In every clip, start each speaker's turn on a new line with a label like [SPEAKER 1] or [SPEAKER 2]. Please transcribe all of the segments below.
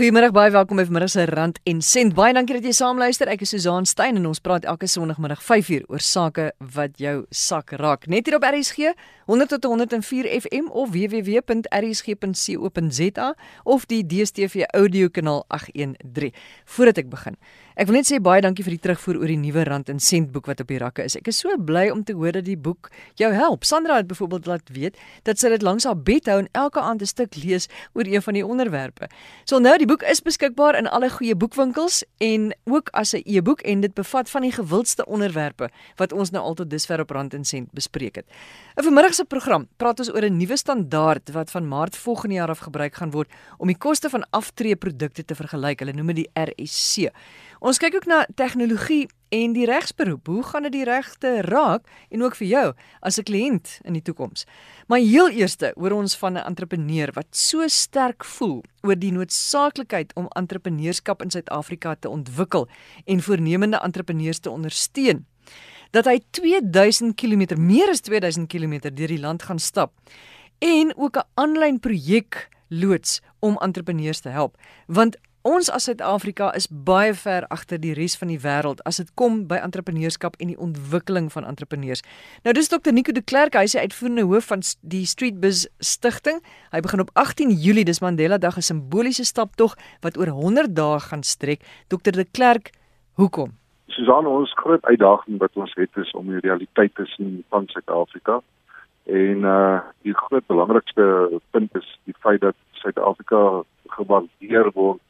[SPEAKER 1] Goeiemôre, baie welkom by vanmiddag se Rand en Sent. Baie dankie dat jy saamluister. Ek is Susan Stein en ons praat elke Sondagmiddag 5uur oor sake wat jou sak raak. Net hier op RSG 100 tot 104 FM of www.rsg.co.za of die DStv audio kanaal 813. Voordat ek begin, Ek wil net sê baie dankie vir die terugvoer oor die nuwe rand en sent boek wat op die rakke is. Ek is so bly om te hoor dat die boek jou help. Sandra het byvoorbeeld laat weet dat sy dit langs haar bed hou en elke aand 'n stuk lees oor een van die onderwerpe. So nou die boek is beskikbaar in alle goeie boekwinkels en ook as 'n e-boek en dit bevat van die gewildste onderwerpe wat ons nou al tot dusver op rand en sent bespreek het. In vanmiddag se program praat ons oor 'n nuwe standaard wat van Maart volgende jaar af gebruik gaan word om die koste van aftreeprodukte te vergelyk. Hulle noem dit die RSC. Ons kyk ook na tegnologie en die regsberoep. Hoe gaan dit die regte raak en ook vir jou as 'n kliënt in die toekoms? Maar heel eerste oor ons van 'n entrepreneur wat so sterk voel oor die noodsaaklikheid om entrepreneurskap in Suid-Afrika te ontwikkel en voornemende entrepreneurs te ondersteun. Dat hy 2000 km, meer as 2000 km deur die land gaan stap en ook 'n aanlyn projek loods om entrepreneurs te help, want Ons as Suid-Afrika is baie ver agter die res van die wêreld as dit kom by entrepreneurskap en die ontwikkeling van entrepreneurs. Nou dis Dr Nico de Klerk, hy is uitvoerende hoof van die Street Biz Stichting. Hy begin op 18 Julie, dis Mandela Dag, 'n simboliese staptog wat oor 100 dae gaan strek. Dr de Klerk, hoekom?
[SPEAKER 2] Susan, ons groot uitdaging wat ons het is om die realiteit te sien van Suid-Afrika. En uh die groot belangrikste punt is die feit dat Suid-Afrika gewaardeer word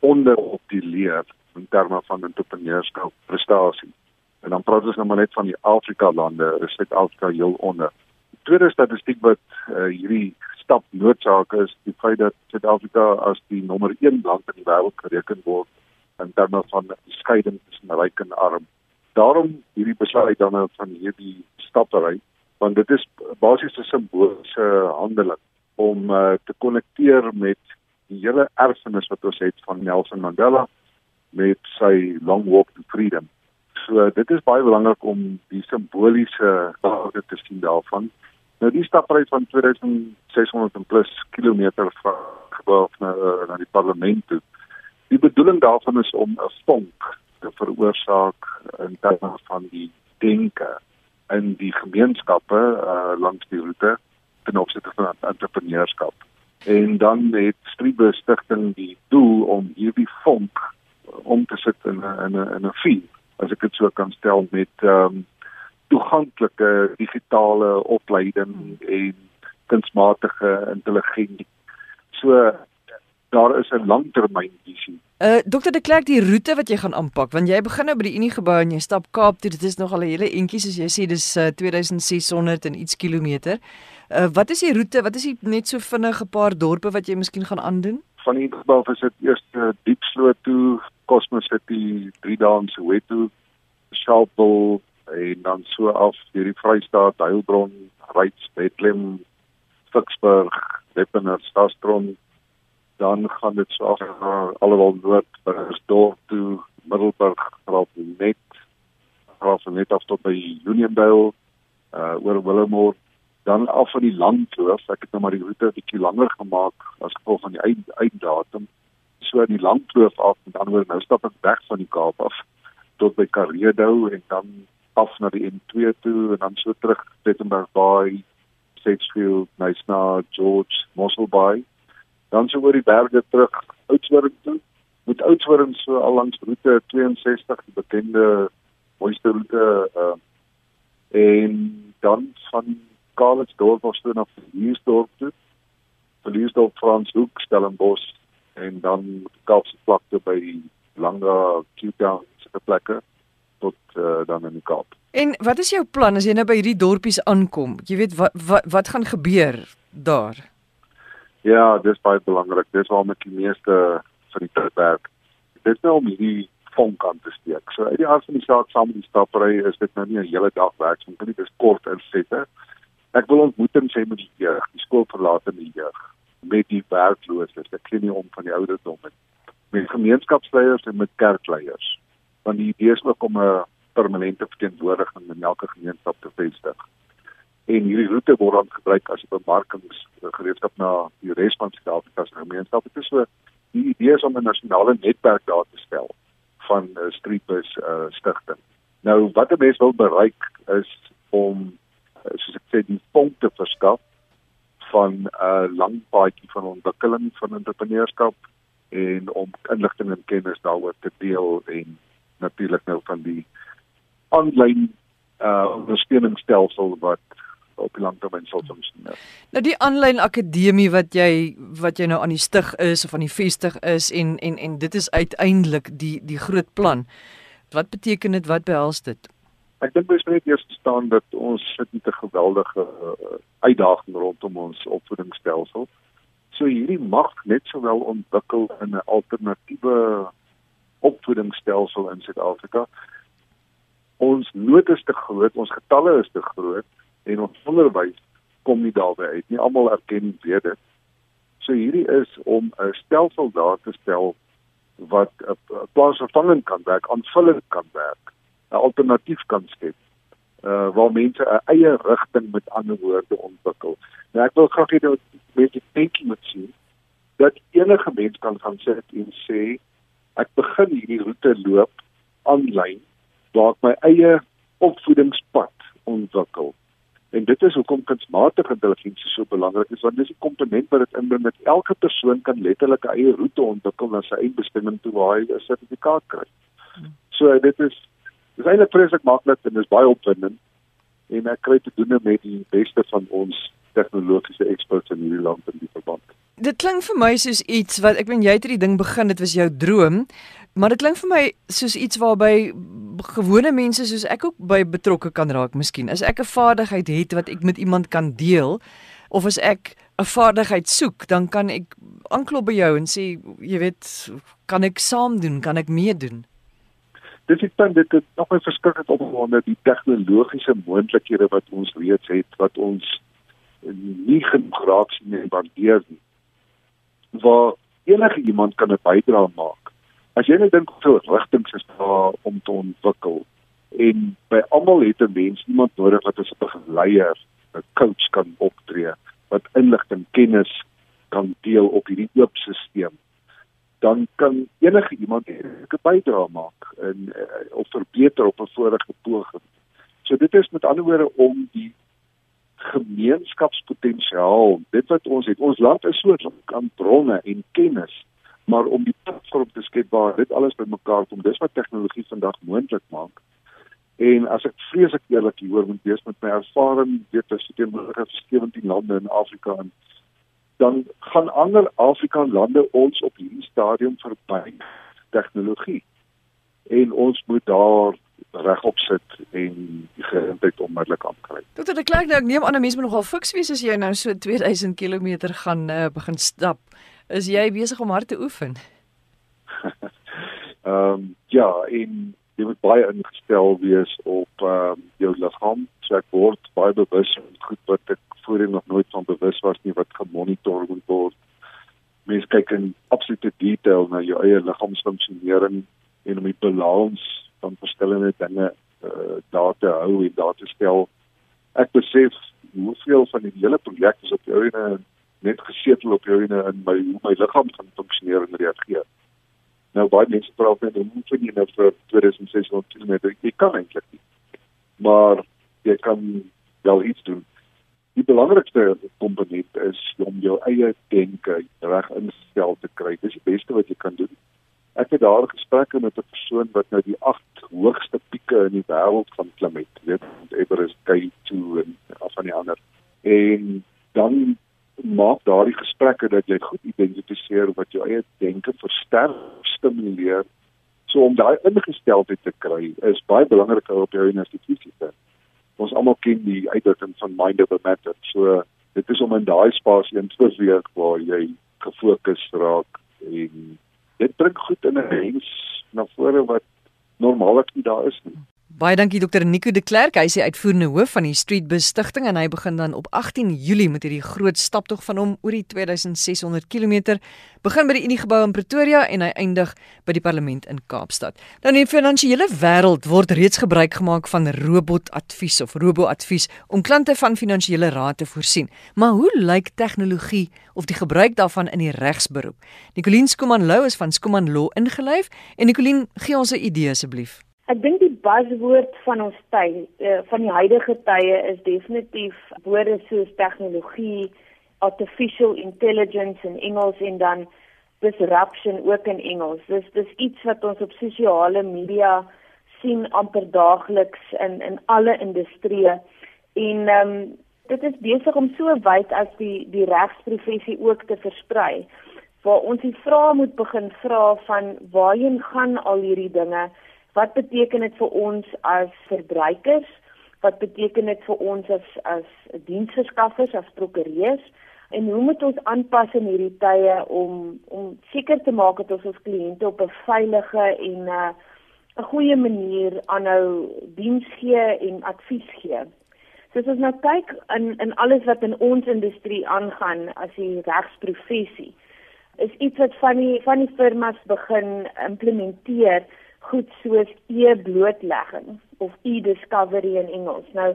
[SPEAKER 2] onder op die leer in terme van entrepreneurskap prestasie. En dan praat ons nou maar net van die Afrika lande, is Suid-Afrika heel onder. Die tweede statistiek wat uh, hierdie stap noodsaak is, die feit dat Suid-Afrika as die nommer 1 land in die wêreld gereken word in terme van skeiding tussen ryk en arm. Daarom hierdie besluit dan nou van hierdie stappery, want dit is basies 'n simboliese handeling om uh, te konnekteer met die hele erfenis wat ons het van Nelson Mandela met sy long walk to freedom. So dit is baie belangrik om die simboliese waarde te sien daarvan. Nou die stapreis van 2600 en plus kilometer van gebou na na die parlement toe. Die bedoeling daarvan is om 'n vonk te veroorsaak in terme van die denke in die gemeenskappe uh, langs die roete ten opsigte van entrepreneurskap en dan het Striebe Stichting die doel om hierdie vonk om te sit in 'n in 'n in 'n fee as ek dit so kan stel met ehm um, toeganklike digitale opleiding en kunsmatige intelligensie. So daar is 'n langtermynvisie.
[SPEAKER 1] Uh dokter de Klerk die roete wat jy gaan aanpak want jy begin nou by die Unie gebou en jy stap Kaap toe dit is nog al 'n hele entjie soos jy sê dis uh, 2600 en iets kilometer. Uh, wat is die roete? Wat is die net so vinnige paar dorpe wat jy miskien gaan aandoen?
[SPEAKER 2] Van die gebou is dit eers uh, Diepsloot toe, Cosmos City, drie dae in Soweto, Sharpeville en dan so af deur die Vrystaat, Heilbron, Ryds, Bethlehem, Ficksburg, Wepener, Stastron. Dan gaan dit so af na alhoewel noord, Burgersdorp toe, Middelburg, Graafrenet, Graafrenet af tot by Uniondale, uh oor Willowmore dan af van die landloof ek het nou maar die roete bietjie langer gemaak as gevolg van die eind einddatum so in die landloof af en dan word nou stap ek weg van die Kaap af tot by Kareedou en dan af na die N2 toe en dan so terug Plettenberg Bay Sedgefield Nysna George Mossel Bay dan so oor die berge terug Oudtshoorn toe met Oudtshoorn so al langs roete 62 die bekende mooiste roete uh, en dan van Karlsdorp of so na Verliesdorp toe. Verliesdorp Franshoek, Stellenbosch en dan Kaapse vlakte by Langa, Qtown se plekke tot uh, dan in die Kaap.
[SPEAKER 1] En wat is jou plan as jy nou by hierdie dorpies aankom? Jy weet wat wat wat gaan gebeur daar?
[SPEAKER 2] Ja, dis baie belangrik. Dis waar met die meeste van die tyd werk. Dit is nou om hierdie vonk aan te steek. So uit die aard van die saak saam met die stappery is dit nou nie 'n hele dag werk nie. Dit is kort insette. Ek wil ontmoetings hê met die jeug, die skoolverlatende jeug, met die werklooses. Ek sien nie om van die ouderdom met met gemeenskapsleiers en met kerkleiers. Want die idee is ook om 'n permanente verteenwoordiging in elke gemeenskap te vestig. En hierdie roete word dan gebruik as 'n bemarkingsgereedskap na die res van Suid-Afrika se gemeenskappe. Dit is so die idee is om 'n nasionale netwerk daar te stel van uh, Streepus uh, stigting. Nou wat 'n mens wil bereik is om uh, soos ek sê die vonk te verskaf van 'n uh, lang paadjie van ontwikkeling van entrepreneurskap en om inligting en kennis daaroor te deel en natuurlik nou van die aanlyn uh ondersteuningsstelsel wat op die langtermyn sal funksioneer.
[SPEAKER 1] Nou die aanlyn akademie wat jy wat jy nou aan die stig is of aan die vestig is en en en dit is uiteindelik die die groot plan. Wat beteken dit? Wat behels dit?
[SPEAKER 2] Ek dink mens moet eers verstaan dat ons sit met 'n geweldige uh, uitdaging rondom ons opvoedingsstelsel. So hierdie mag net sowel ontwikkel in 'n alternatiewe opvoedingsstelsel in Suid-Afrika. Ons nood is te groot, ons getalle is te groot en ons onderwys kom nie daarby uit nie. Almal erken weet dit. So hierdie is om 'n stelsel daar te stel wat 'n plaasvervanging kan werk, aanvullend kan werk, 'n alternatief kan skep. Uh waar mense 'n eie rigting met ander woorde ontwikkel. Nou ek wil graag hê dat mense denkie moet sien dat enige mens kan gaan sit en sê ek begin hierdie roete loop aanlyn waar ek my eie opvoedingspad ontwikkel. En dit is hoekom kunsmatige intelligensie so belangrik is want dis 'n komponent wat dit inbring dat elke persoon kan letterlik 'n eie roete ontwikkel na sy eindbestemming toe waar hy 'n sertifikaat kry. So dit is dis eintlik vreeslik maklik en dis baie opwindend en ek kry te doen met die beste van ons tegnologiese eksperts in hierdie land in die verband.
[SPEAKER 1] Dit klink vir my soos iets wat ek meen jy het hierdie ding begin, dit was jou droom, maar dit klink vir my soos iets waarby gewone mense soos ek ook by betrokke kan raak miskien. As ek 'n vaardigheid het wat ek met iemand kan deel of as ek 'n vaardigheid soek, dan kan ek aanklop by jou en sê, jy weet, kan ek saam doen, kan ek meedoen?
[SPEAKER 2] Dis ek dink dit het nog 'n verskriklik opgewonde die tegnologiese moontlikhede wat ons reeds het wat ons nie genoeg raak sien en waardeer nie. Waar enige iemand kan 'n bydrae maak As jy net dink hoe rigtings is daar om te ontwikkel en by almal het 'n mens iemand nodig wat as 'n begeleier, 'n coach kan optree wat inligting, kennis kan deel op hierdie oop stelsel dan kan enige iemand 'n bydrae maak en uh, of verbeter op 'n vorige poging. So dit is met ander woorde om die gemeenskapspotensiaal, dit wat ons het. Ons land is so aan bronne en kennis maar om die platform te skep waar dit alles bymekaar kom dis wat tegnologie vandag moontlik maak. En as ek vreeslik eerlik hieroor moet wees met my ervaring weet sit in oor 17 lande in Afrika en dan gaan ander Afrika lande ons op hierdie stadium verby tegnologie. En ons moet daar regop sit en die geleentheid onmiddellik aankry.
[SPEAKER 1] Dokter de Klerk nou ek neem aan 'n mens moet nogal fiks wees as jy nou so 2000 km gaan uh, begin stap is jy besig om hard te oefen?
[SPEAKER 2] Ehm um, ja, en jy moet baie ingestel wees op ehm um, jou liggaam. So ek word baie bewus van goed wat ek voorheen nog nooit van bewus was nie wat gemonitor word. Mens kyk in absolute detail na jou eie liggaamsfunksionering en om die balans van verskillende dinge uh, daar te hou en daar te stel. Ek besef hoeveel van die hele projek is op jou en net gesetel op jou en in my hoe my liggaam gaan funksioneer en reageer. Nou baie mense praat net hoe moet jy nou vir 2600 km jy kan eintlik nie. Maar jy kan wel iets doen. Die belangrikste komponent is om jou eie denke reg instel te kry. Dis die beste wat jy kan doen. Ek het daar gesprekke met 'n persoon wat nou die 8 hoogste pieke in die wêreld gaan klim het, weet, Everest, K2 en af van die ander. En dan maak daardie gesprekke dat jy goed identifiseer wat jou eie denke versterk, stimuleer. So om daai ingesteldheid te kry is baie belangrik op jou institusie. Ons almal ken die uitdrukking van mind over matter. So dit is om in daai spasie in te beweeg waar jy gefokus raak en dit bring goed in 'n mens na vore wat normaallik nie daar is nie.
[SPEAKER 1] Baie dankie dokter Nico de Klerk. Hy is die uitvoerende hoof van die Streetbus Stichting en hy begin dan op 18 Julie met hierdie groot staptog van hom oor die 2600 km. Begin by die Unie gebou in Pretoria en hy eindig by die Parlement in Kaapstad. Nou in die finansiële wêreld word reeds gebruik gemaak van robotadvies of robo-advies om klante van finansiële raad te voorsien. Maar hoe lyk tegnologie of die gebruik daarvan in die regsberoep? Nicoline Skuman Lou is van Skuman Law ingelyf en Nicoline, gee ons 'n idee asseblief.
[SPEAKER 3] Ek dink die buzzword van ons tyd, uh, van die huidige tye is definitief woorde soos tegnologie, artificial intelligence in Engels en dan disruption ook in Engels. Dis dis iets wat ons op sosiale media sien amper daagliks in in alle industrieë en ehm um, dit is besig om so wyd as die die regsprofessie ook te versprei. Waar ons die vrae moet begin vra van waarheen gaan al hierdie dinge? Wat beteken dit vir ons as verbruikers? Wat beteken dit vir ons as as diensverskaffers, as prokureurs? En hoe moet ons aanpas in hierdie tye om om seker te maak dat ons ons kliënte op 'n veilige en 'n uh, 'n goeie manier aanhou diens gee en advies gee? So as ons nou kyk in in alles wat in ons industrie aangaan as die regsprofessie, is iets wat van die van die firmas begin implementeer goed soos e-blootlegging of e-discovery in Engels. Nou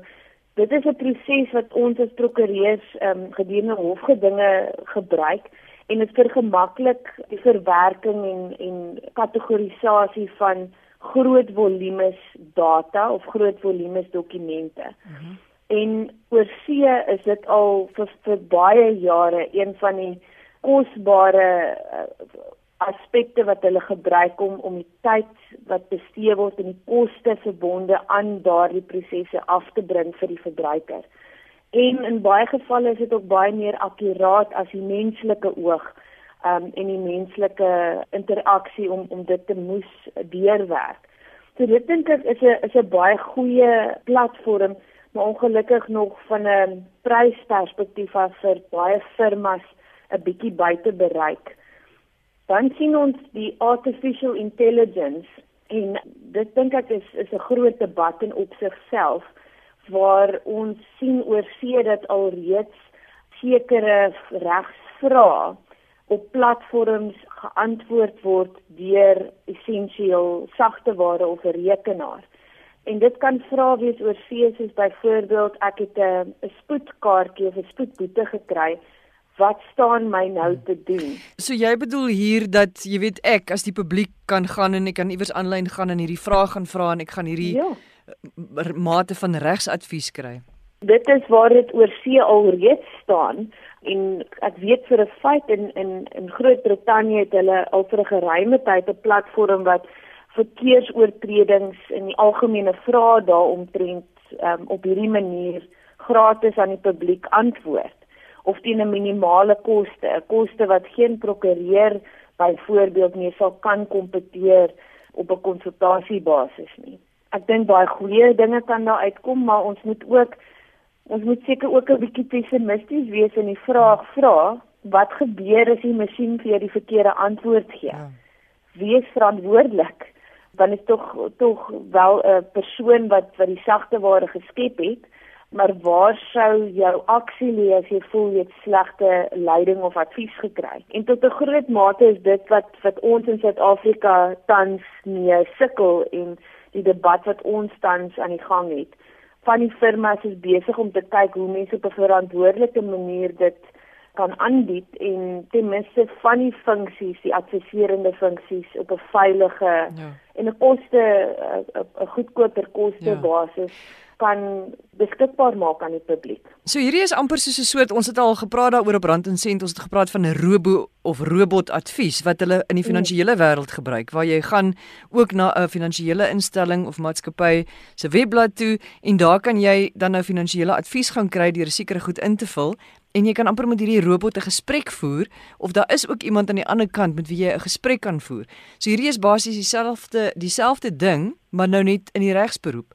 [SPEAKER 3] dit is 'n proses wat ons as prokureurs ehm um, gedurende hofgedinge gebruik en dit vergemaklik die verwerking en en kategorisasie van groot volumes data of groot volumes dokumente. Mm -hmm. En oor see is dit al vir, vir baie jare een van die kosbare uh, aspekte wat hulle gebruik om om die tyd wat bestee word en die koste verbonde aan daardie prosesse af te bring vir die verbruiker. En in baie gevalle is dit ook baie meer akkuraat as die menslike oog um en die menslike interaksie om om dit te moes deurwerk. So dit dink ek is 'n is 'n baie goeie platform, maar ongelukkig nog van 'n prysperspektief af vir baie firmas 'n bietjie buite bereik dan sien ons die artificial intelligence en dit dink ek is is 'n groot debat in op sigself waar ons sien oor see dat alreeds sekere regsvrae op platforms geantwoord word deur essensieel sagte ware of 'n rekenaar. En dit kan vra wees oor see soos byvoorbeeld ek het 'n spoedkaartjie of 'n spoedboete gekry wat staan my nou te doen?
[SPEAKER 1] So jy bedoel hier dat jy weet ek as die publiek kan gaan en ek kan iewers aanlyn gaan en hierdie vrae gaan vra en ek gaan hierdie ja. mate van regsadvies kry.
[SPEAKER 3] Dit is waar dit oor see alreeds staan en ek weet vir 'n feit in in in Groot-Brittanje het hulle al vir 'n geruime tyd 'n platform wat verkeersoortredings in die algemene vrae daaromtrent um, op hierdie manier gratis aan die publiek antwoord of teen 'n minimale koste, 'n koste wat geen prokureur byvoorbeeld mee sal kan kompeteer op 'n konsultasiebasis nie. Ek dink baie goeie dinge kan daar uitkom, maar ons moet ook ons moet seker ook 'n bietjie pessimisties wees en die vraag vra, wat gebeur as die masjien vir jou die verkeerde antwoord gee? Ja. Wie is verantwoordelik? Dan is tog tog wel 'n persoon wat wat die sagte ware geskep het maar waar sou jou aksie lê as jy voel jy het slegte leiding of advies gekry? En tot 'n groot mate is dit wat wat ons in Suid-Afrika tans mee sukkel en die debat wat ons tans aan die gang het. Van die firmas is besig om te kyk hoe mense op 'n verantwoordelike manier dit kan aanbied en ten minste van die funksies, die adviserende funksies op 'n veilige ja. en 'n koste 'n goedkoper koste ja. basis kan beskikbaar maak aan die publiek.
[SPEAKER 1] So hierdie is amper soos 'n soort ons het al gepraat daaroor op Rand en Sent, ons het gepraat van 'n robo of robot advies wat hulle in die finansiële wêreld gebruik waar jy gaan ook na 'n finansiële instelling of maatskappy se webblad toe en daar kan jy dan nou finansiële advies gaan kry deur sekere goed in te vul en jy kan amper met hierdie robot 'n gesprek voer of daar is ook iemand aan die ander kant met wie jy 'n gesprek kan voer. So hierdie is basies dieselfde dieselfde ding, maar nou net in die regsberoep.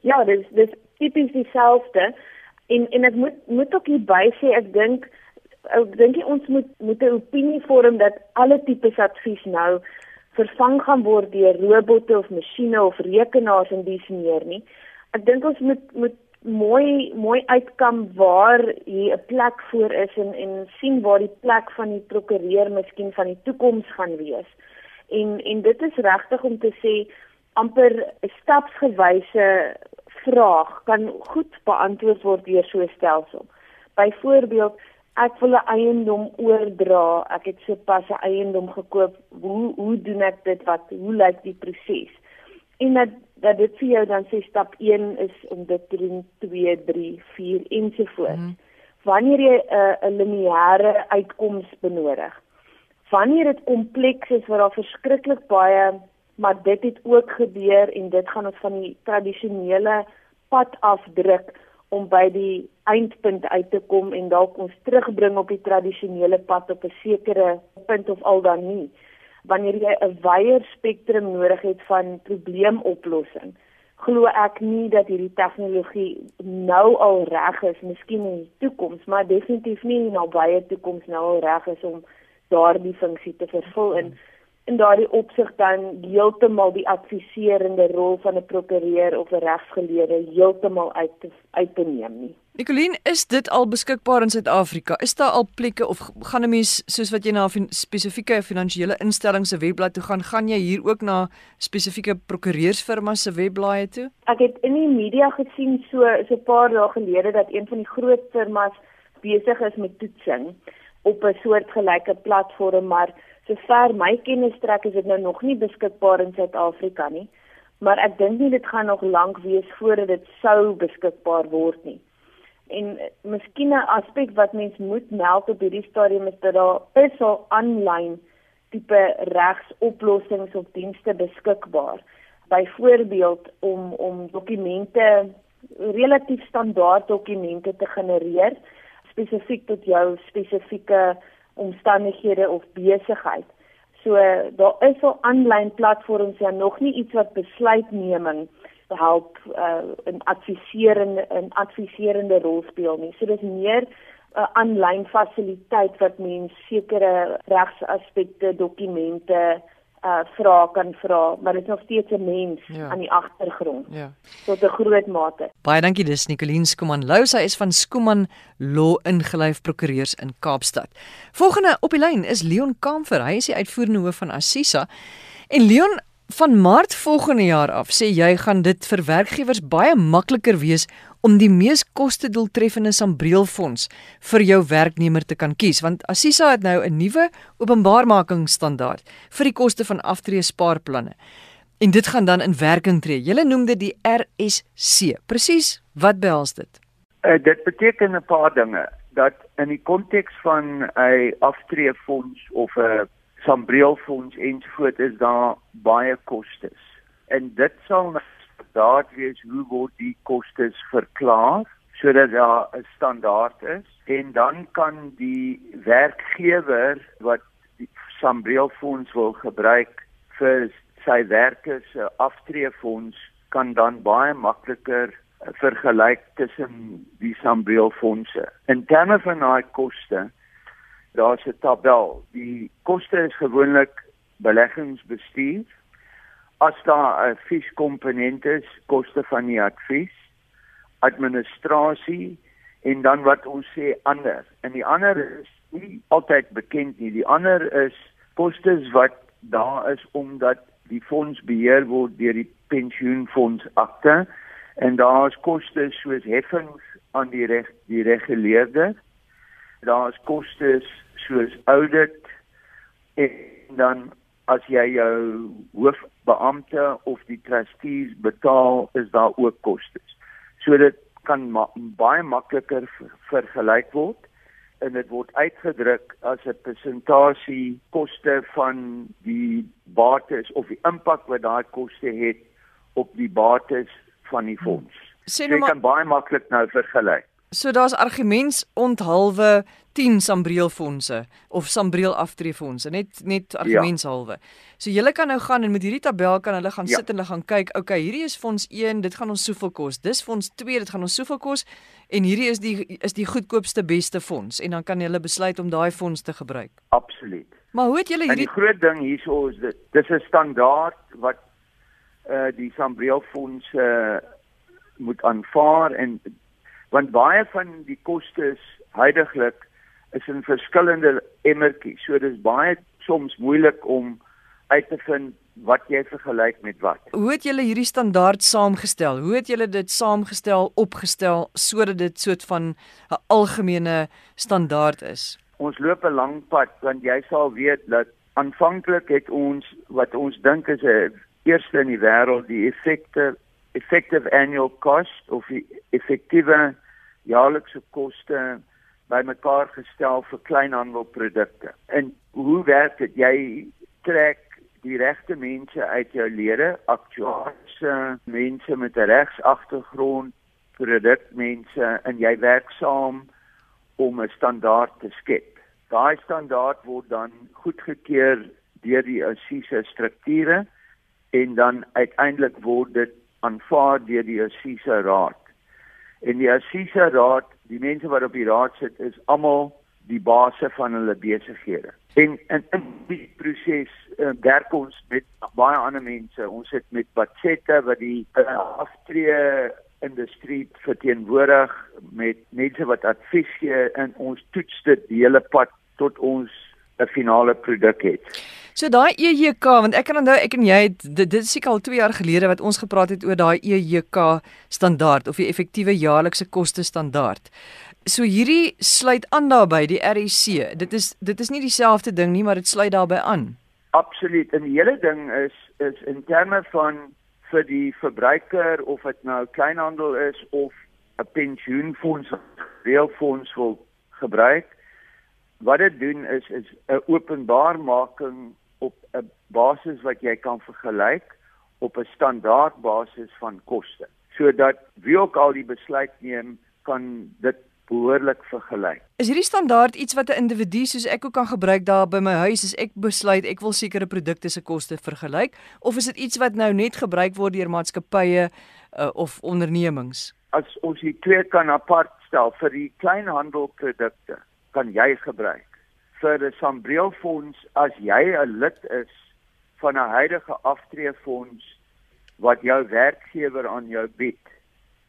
[SPEAKER 3] Ja, dis dis tipies dieselfde. En en ek moet moet ook hierby sê ek dink ek dink ons moet moet 'n opinie vorm dat alle tipes advies nou vervang gaan word deur robotte of masjiene of rekenaars en dies meer nie. Ek dink ons moet moet mooi mooi uitkom waar hier 'n plek voor is en en sien waar die plek van die prokureur miskien van die toekoms gaan wees. En en dit is regtig om te sê amper stapsgewyse vraag kan goed beantwoord word deur so 'n stelsel. Byvoorbeeld, ek wil 'n eiendom oordra, ek het sopas 'n eiendom gekoop. Hoe hoe doen ek dit? Wat hoe lyk die proses? En dat dat dit vir jou dan sê stap 1 is om dit te doen 2 3 4 ensovoorts. Hmm. Wanneer jy 'n uh, 'n lineêre uitkoms benodig. Wanneer dit kompleks is waar daar verskriklik baie maar dit het ook gebeur en dit gaan ons van die tradisionele pad afdruk om by die eindpunt uit te kom en dalk ons terugbring op die tradisionele pad op 'n sekere punt of al dan nie. Wanneer jy 'n wyeer spektrum nodig het van probleemoplossing glo ek nie dat hierdie tegnologie nou al reg is miskien in die toekoms maar definitief nie in 'n baie toekoms nou al reg is om daardie funksie te vervul in in daardie opsig dan heeltemal die adviserende rol van 'n prokureur of 'n regsgeleerde heeltemal uit te, uit te neem nie
[SPEAKER 1] Nicoline, is dit al beskikbaar in Suid-Afrika? Is daar al plekke of gaan 'n mens soos wat jy na 'n spesifieke finansiële instelling se webblad toe gaan, gaan jy hier ook na spesifieke prokureursfirma se webblaaie toe?
[SPEAKER 3] Ek het in die media gesien so so 'n paar dae gelede dat een van die groot firmas besig is met toetsing op 'n soortgelyke platform, maar sover my kennis strek is dit nou nog nie beskikbaar in Suid-Afrika nie. Maar ek dink nie dit gaan nog lank wees voordat dit sou beskikbaar word nie. En miskien 'n aspek wat mens moet meld op hierdie stadium is dat daar is al aanlyn tipe regsoplossings of dienste beskikbaar. Byvoorbeeld om om dokumente relatief standaard dokumente te genereer spesifiek tot jou spesifieke omstandighede of besigheid. So daar is al aanlyn platforms ja nog nie iets wat besluitneming help uh, in adviserende in adviserende rol speel nie. So dis meer 'n uh, aanlyn fasiliteit wat mens sekere regsaspekte, dokumente uh vra kan vra, maar dit is nog steeds 'n mens ja. aan die agtergrond. Ja. Tot 'n groot mate.
[SPEAKER 1] Baie dankie dis Nicoline Skuman Lou, sy is van Skuman Law ingelyf prokureurs in Kaapstad. Volgende op die lyn is Leon Kamfer, hy is die uitvoerende hoof van Assisa. En Leon, Van Maart volgende jaar af sê jy gaan dit vir werkgewers baie makliker wees om die mees kostedoeltreffende sambreelfonds vir jou werknemer te kan kies want Assisa het nou 'n nuwe openbaarmakingsstandaard vir die koste van aftree spaarplanne. En dit gaan dan in werking tree. Julle noem dit die RSC. Presies, wat behels dit?
[SPEAKER 4] Uh, dit beteken 'n paar dinge dat in die konteks van 'n aftreefonds of 'n sambreelfonds ensovoort is daar baie kostes. En dit sal daar wees hoe word die kostes verklaar sodat daar 'n standaard is en dan kan die werkgewer wat die sambreelfonds wil gebruik vir sy werkers se aftreefonds kan dan baie makliker vergelyk tussen die sambreelfondse. In terme van daai koste daar's 'n tabel. Die koste is gewoonlik beleggingsbestuur. As daar 'n advieskomponent is, koste van die advies, administrasie en dan wat ons sê ander. En die ander is nie altyd bekend nie. Die ander is kostes wat daar is omdat die fonds beheer word deur die pensioenfonds akte en daar's kostes soos heffings aan die reg die reguleerder daar's kostes soos audit en dan as jy jou hoofbeampte of die trustees betaal is daar ook kostes. So dit kan ma baie makliker vergelyk word en dit word uitgedruk as 'n persentasie koste van die bates of die impak wat daai koste het op die bates van die fonds. Sê nou maar, jy kan baie maklik nou vergelyk.
[SPEAKER 1] So daar's argumente onthalwe 10 sambreelfondse of sambreel aftreefondse net net argumentshalwe. Ja. So julle kan nou gaan en met hierdie tabel kan hulle gaan ja. sit en hulle gaan kyk, okay, hierdie is fonds 1, dit gaan ons soveel kos. Dis fonds 2, dit gaan ons soveel kos en hierdie is die is die goedkoopste beste fonds en dan kan hulle besluit om daai fonds te gebruik.
[SPEAKER 4] Absoluut.
[SPEAKER 1] Maar hoe het julle
[SPEAKER 4] hierdie
[SPEAKER 1] En
[SPEAKER 4] die groot ding hierso is dit dis 'n standaard wat uh die Sambreel Fonds uh moet aanvaar en want baie van die kostes heidaglik is in verskillende emmertjies. So dis baie soms moeilik om uit te vind wat jy vergelyk met wat.
[SPEAKER 1] Hoe het julle hierdie standaard saamgestel? Hoe het julle dit saamgestel, opgestel sodat dit soort van 'n algemene standaard is?
[SPEAKER 4] Ons loop 'n lang pad want jy sal weet dat aanvanklik het ons wat ons dink is 'n eerste in die wêreld die effekte effective annual cost of die effektiewe jaarlikse koste bymekaar gestel vir kleinhandelprodukte. En hoe werk dit? Jy trek die regte mense uit jou lede, aktuariëse mense met 'n regsagtergrond, produkmense en jy werk saam om 'n standaard te skep. Daai standaard word dan goedgekeur deur die ASISA strukture en dan uiteindelik word dit aanvaar deur die ASISA raad. En die ASISA raad, die mense wat op die raad sit, is almal die basse van hulle besighede. En in, in die proses uh, werk ons met baie ander mense. Ons het met Batsetta wat die uh, aftree industrie verteenwoordig met mense wat advies gee en ons toets dit die hele pad tot ons 'n finale produk het.
[SPEAKER 1] So daai EJK want ek kan onthou ek en jy het dit, dit is seker al 2 jaar gelede wat ons gepraat het oor daai EJK standaard of die effektiewe jaarlikse koste standaard. So hierdie sluit aan daarbey die REC. Dit is dit is nie dieselfde ding nie, maar dit sluit daarbey aan.
[SPEAKER 4] Absoluut. En die hele ding is is in terme van vir die verbruiker of dit nou kleinhandel is of 'n pensioenfonds, reëlfonds wil gebruik. Wat dit doen is is 'n openbaarmaking op 'n basis wat jy kan vergelyk op 'n standaard basis van koste sodat wie ook al die besluit neem kan dit behoorlik vergelyk.
[SPEAKER 1] Is hierdie standaard iets wat 'n individu soos ek ook kan gebruik daar by my huis as ek besluit ek wil sekere produkte se koste vergelyk of is dit iets wat nou net gebruik word deur maatskappye uh, of ondernemings?
[SPEAKER 4] As ons die twee kan apart stel vir die kleinhandelprodukte kan jy gebruik. Vir 'n Sambreelfonds as jy 'n lid is van 'n huidige aftreefonds wat jou werkgewer aan jou bied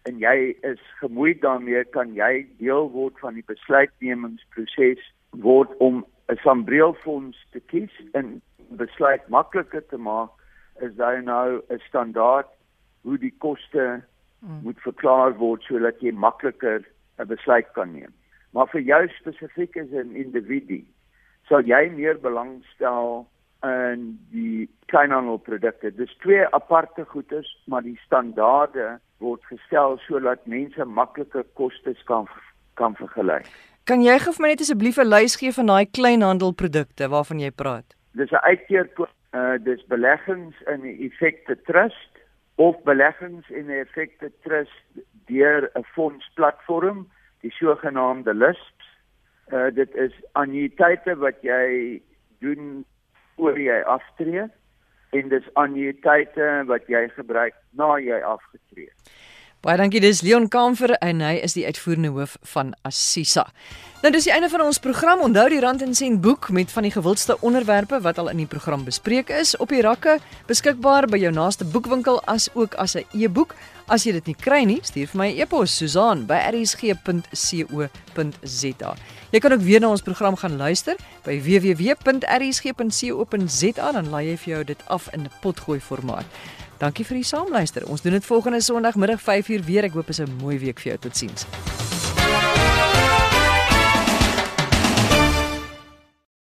[SPEAKER 4] en jy is gemoeid daarmee kan jy deel word van die besluitnemingsproses word om 'n Sambreelfonds te kies en besluit makliker te maak is daar nou 'n standaard hoe die koste mm. moet verklaar word sodat jy makliker 'n besluit kan neem. Maar vir jou spesifiek as 'n individu sal jy meer belangstel in die kleinhandelprodukte. Dis twee aparte goederes, maar die standaarde word gestel sodat mense makliker kostes kan kan vergelyk.
[SPEAKER 1] Kan jy gou vir my net asseblief 'n lys gee van daai kleinhandelprodukte waarvan jy praat?
[SPEAKER 4] Dis 'n uitkeer uh dis beleggings in 'n effekte trust of beleggings in 'n effekte trust deur 'n fondsplatform, die sogenaamde LISPs. Uh dit is annuïteite wat jy doen voor jy aftree en dis annuïteite wat jy gebruik na jy afgetree.
[SPEAKER 1] Baie dankie dis Leon Kamfer en hy is die uitvoerende hoof van Assisa. Nou dis die einde van ons program. Onthou die Rand en Sent boek met van die gewildste onderwerpe wat al in die program bespreek is op die rakke beskikbaar by jou naaste boekwinkel as ook as 'n e-boek. As jy dit nie kry nie, stuur vir my 'n e e-pos Susan@rsg.co.za. Jy kan ook weer na ons program gaan luister by www.rsg.co.za dan laai jy vir jou dit af in 'n potgooi formaat. Dankie vir die saamluister. Ons doen dit volgende Sondagmiddag 5uur weer. Ek hoop is 'n mooi week vir jou. Totsiens.